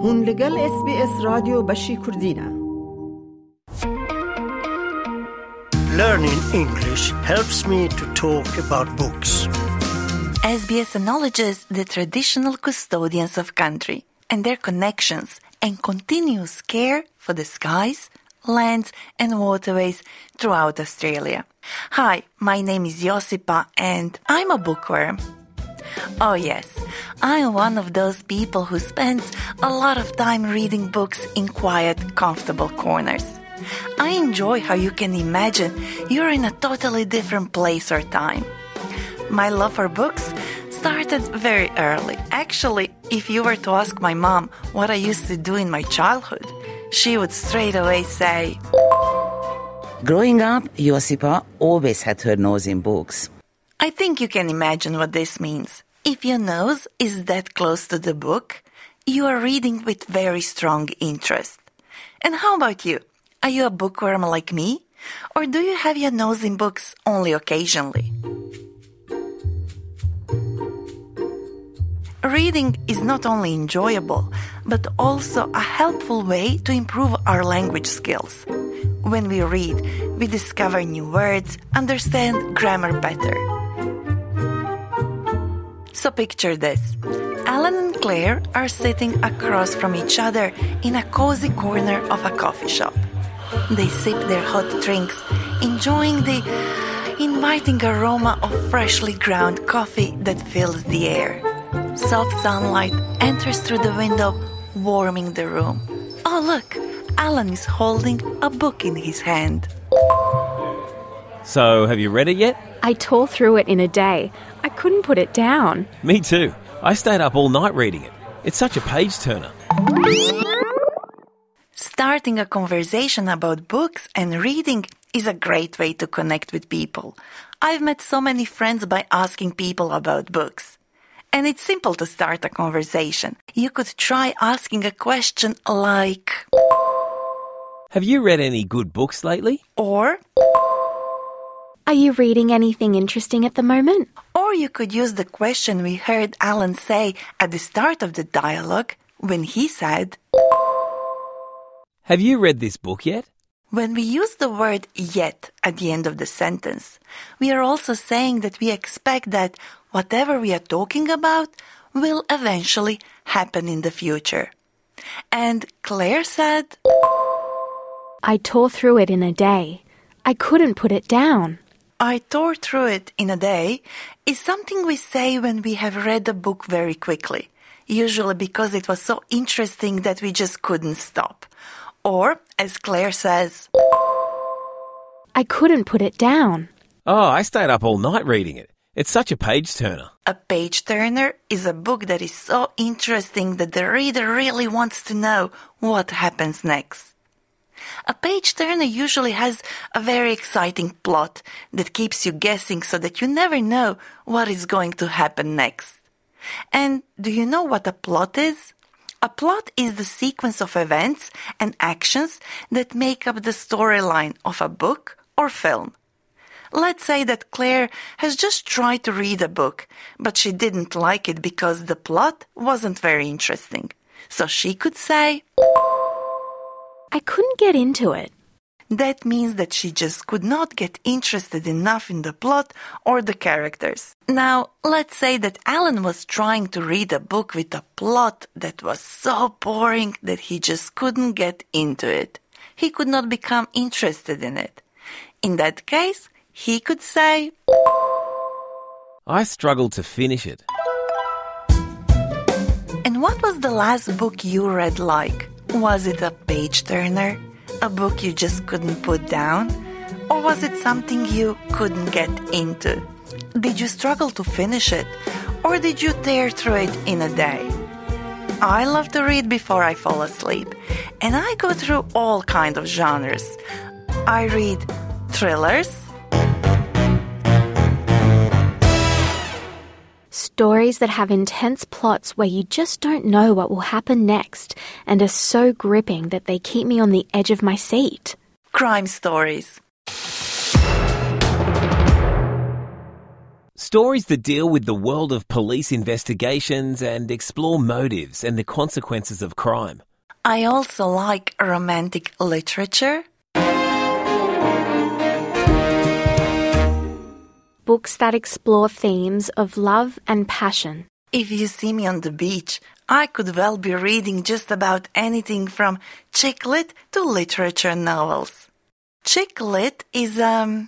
هون لگل اس بی اس رادیو بشی کردینه Learning English helps me to talk about books. SBS acknowledges the traditional custodians of country and their connections and continuous care for the skies, lands, and waterways throughout Australia. Hi, my name is Josipa and I'm a bookworm. Oh, yes, I'm one of those people who spends a lot of time reading books in quiet, comfortable corners. I enjoy how you can imagine you're in a totally different place or time. My love for books started very early. Actually, if you were to ask my mom what I used to do in my childhood, she would straight away say, Growing up, Josipa always had her nose in books. I think you can imagine what this means. If your nose is that close to the book, you are reading with very strong interest. And how about you? Are you a bookworm like me? Or do you have your nose in books only occasionally? Reading is not only enjoyable, but also a helpful way to improve our language skills. When we read, we discover new words, understand grammar better. So picture this. Alan and Claire are sitting across from each other in a cozy corner of a coffee shop. They sip their hot drinks, enjoying the inviting aroma of freshly ground coffee that fills the air. Soft sunlight enters through the window, warming the room. Oh, look, Alan is holding a book in his hand. So, have you read it yet? I tore through it in a day. I couldn't put it down. Me too. I stayed up all night reading it. It's such a page turner. Starting a conversation about books and reading is a great way to connect with people. I've met so many friends by asking people about books. And it's simple to start a conversation. You could try asking a question like, Have you read any good books lately? or, Are you reading anything interesting at the moment? or you could use the question we heard Alan say at the start of the dialogue when he said, Have you read this book yet? When we use the word yet at the end of the sentence, we are also saying that we expect that whatever we are talking about will eventually happen in the future. And Claire said, I tore through it in a day. I couldn't put it down. I tore through it in a day is something we say when we have read a book very quickly, usually because it was so interesting that we just couldn't stop. Or, as Claire says, I couldn't put it down. Oh, I stayed up all night reading it. It's such a page turner. A page turner is a book that is so interesting that the reader really wants to know what happens next. A page turner usually has a very exciting plot that keeps you guessing so that you never know what is going to happen next. And do you know what a plot is? A plot is the sequence of events and actions that make up the storyline of a book or film. Let's say that Claire has just tried to read a book, but she didn't like it because the plot wasn't very interesting. So she could say, I couldn't get into it. that means that she just could not get interested enough in the plot or the characters. Now, let's say that Alan was trying to read a book with a plot that was so boring that he just couldn't get into it. He could not become interested in it. In that case, he could say, I struggled to finish it. And what was the last book you read like? Was it a page turner? A book you just couldn't put down? Or was it something you couldn't get into? Did you struggle to finish it? Or did you tear through it in a day? I love to read before I fall asleep, and I go through all kinds of genres. I read thrillers, Stories that have intense plots where you just don't know what will happen next and are so gripping that they keep me on the edge of my seat. crime stories. Stories that deal with the world of police investigations and explore motives and the consequences of crime. I also like romantic literature. Books that explore themes of love and passion. If you see me on the beach, I could well be reading just about anything from chick lit to literature novels. Chick lit is, um,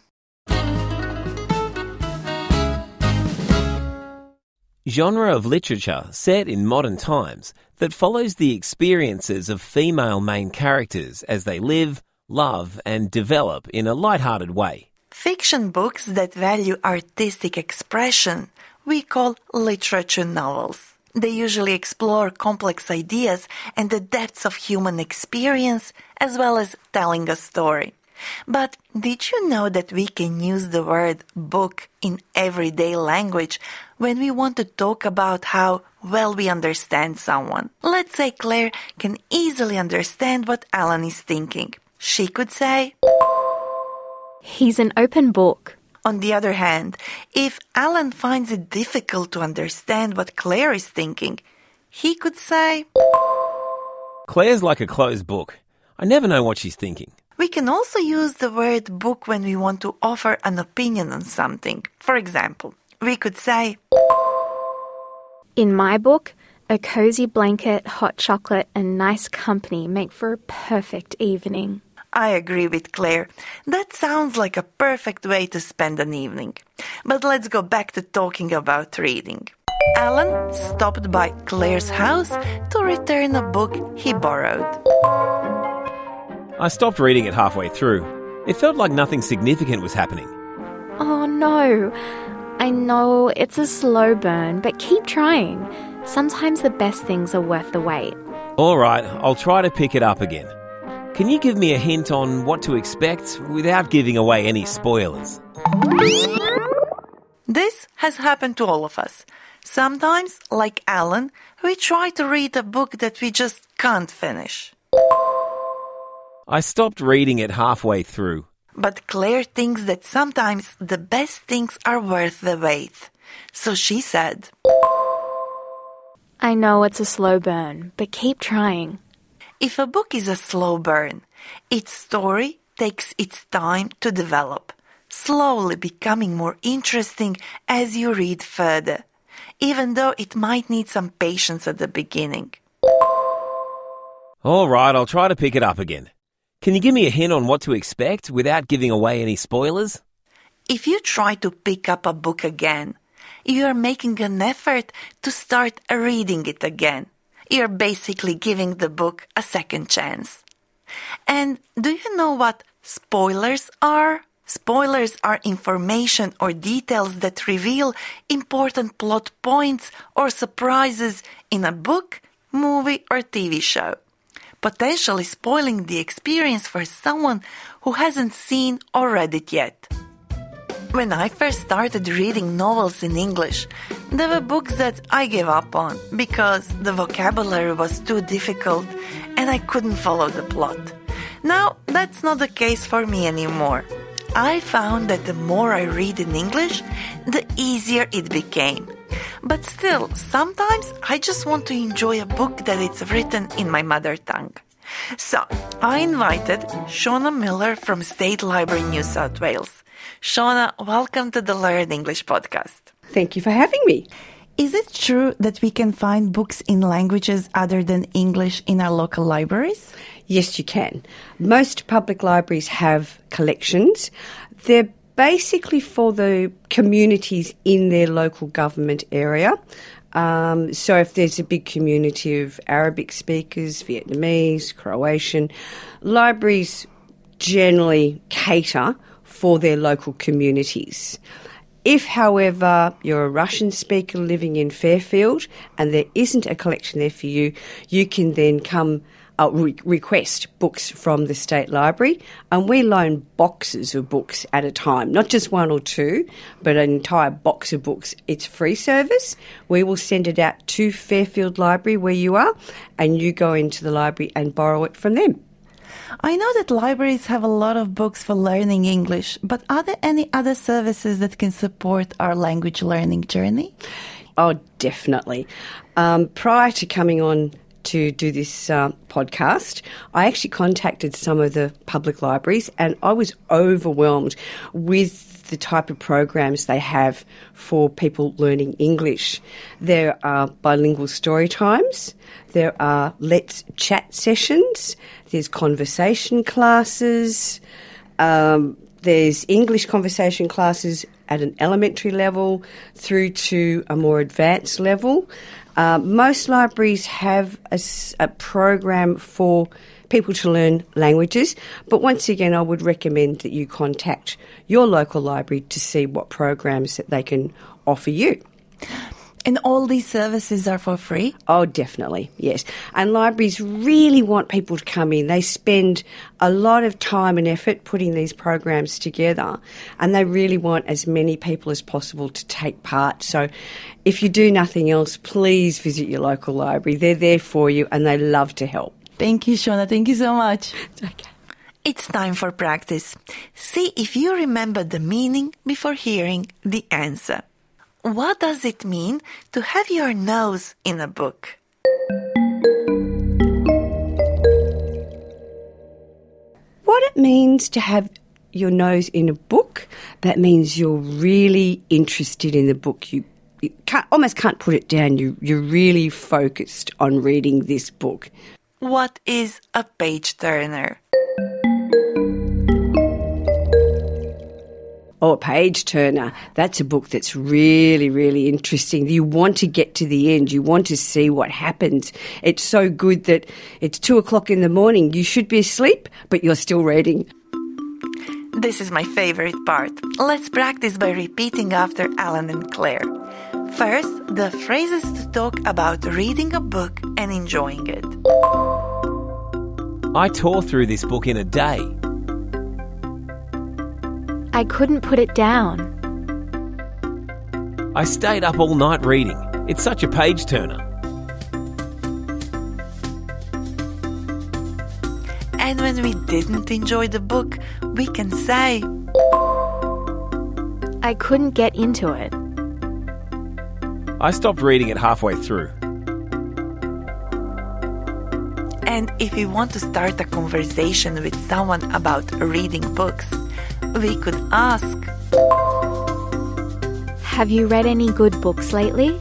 Genre of literature set in modern times that follows the experiences of female main characters as they live, love, and develop in a light-hearted way. Fiction books that value artistic expression we call literature novels. They usually explore complex ideas and the depths of human experience as well as telling a story. But did you know that we can use the word book in everyday language when we want to talk about how well we understand someone? Let's say Claire can easily understand what Alan is thinking. She could say, He's an open book. On the other hand, if Alan finds it difficult to understand what Claire is thinking, he could say, Claire's like a closed book. I never know what she's thinking. We can also use the word book when we want to offer an opinion on something. For example, we could say, In my book, a cozy blanket, hot chocolate, and nice company make for a perfect evening. I agree with Claire. That sounds like a perfect way to spend an evening. But let's go back to talking about reading. Alan stopped by Claire's house to return a book he borrowed. I stopped reading it halfway through. It felt like nothing significant was happening. Oh no! I know it's a slow burn, but keep trying. Sometimes the best things are worth the wait. All right, I'll try to pick it up again. Can you give me a hint on what to expect without giving away any spoilers? This has happened to all of us. Sometimes, like Alan, we try to read a book that we just can't finish. I stopped reading it halfway through. But Claire thinks that sometimes the best things are worth the wait. So she said, I know it's a slow burn, but keep trying. If a book is a slow burn, its story takes its time to develop, slowly becoming more interesting as you read further, even though it might need some patience at the beginning. All right, I'll try to pick it up again. Can you give me a hint on what to expect without giving away any spoilers? If you try to pick up a book again, you are making an effort to start reading it again. You're basically giving the book a second chance. And do you know what spoilers are? Spoilers are information or details that reveal important plot points or surprises in a book, movie, or TV show, potentially spoiling the experience for someone who hasn't seen or read it yet. When I first started reading novels in English, there were books that I gave up on because the vocabulary was too difficult and I couldn't follow the plot. Now, that's not the case for me anymore. I found that the more I read in English, the easier it became. But still, sometimes I just want to enjoy a book that is written in my mother tongue. So, I invited Shauna Miller from State Library New South Wales. Shauna, welcome to the Learn English podcast. Thank you for having me. Is it true that we can find books in languages other than English in our local libraries? Yes, you can. Most public libraries have collections. They're basically for the communities in their local government area. Um, so if there's a big community of Arabic speakers, Vietnamese, Croatian, libraries generally cater for their local communities. If, however, you're a Russian speaker living in Fairfield and there isn't a collection there for you, you can then come uh, re- request books from the state library, and we loan boxes of books at a time, not just one or two, but an entire box of books. It's free service. We will send it out to Fairfield Library where you are, and you go into the library and borrow it from them. I know that libraries have a lot of books for learning English, but are there any other services that can support our language learning journey? Oh, definitely. Um, prior to coming on to do this uh, podcast, I actually contacted some of the public libraries and I was overwhelmed with the type of programs they have for people learning English. There are bilingual story times, there are let's chat sessions, there's conversation classes, um, there's English conversation classes at an elementary level through to a more advanced level. Uh, most libraries have a, a, program for people to learn languages, but once again, I would recommend that you contact your local library to see what programs that they can offer you. And all these services are for free? Oh, definitely, yes. And libraries really want people to come in. They spend a lot of time and effort putting these programs together, and they really want as many people as possible to take part. So, if you do nothing else, please visit your local library. They're there for you and they love to help. Thank you, Shona. Thank you so much. Okay. It's time for practice. See if you remember the meaning before hearing the answer. What does it mean to have your nose in a book? What it means to have your nose in a book, that means you're really interested in the book. You, you can't, almost can't put it down. You, you're really focused on reading this book. What is a page turner? Oh, a page turner. That's a book that's really, really interesting. You want to get to the end. You want to see what happens. It's so good that it's two o'clock in the morning. You should be asleep, but you're still reading. This is my favorite part. Let's practice by repeating after Alan and Claire. First, the phrases to talk about reading a book and enjoying it. I tore through this book in a day. I couldn't put it down. I stayed up all night reading. It's such a page turner. And when we didn't enjoy the book, we can say, I couldn't get into it. I stopped reading it halfway through. And if we want to start a conversation with someone about reading books, we could ask Have you read any good books lately?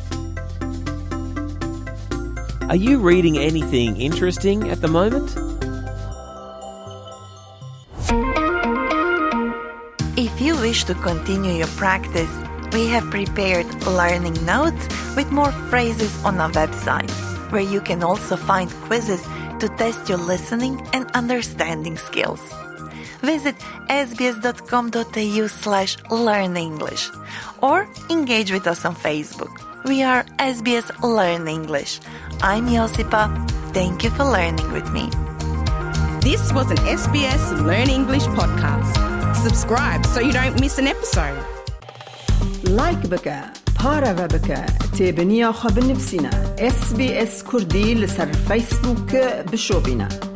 Are you reading anything interesting at the moment? If you wish to continue your practice, we have prepared learning notes with more phrases on our website, where you can also find quizzes to test your listening and understanding skills. Visit sbs.com.au slash learn English or engage with us on Facebook. We are SBS Learn English. I'm Josipa. Thank you for learning with me. This was an SBS Learn English podcast. Subscribe so you don't miss an episode. Like the girl. پارە بە بکە تێبنییا خە بنفسینە SسBS کوردی لەسەر فیسبووکە بشۆبینە.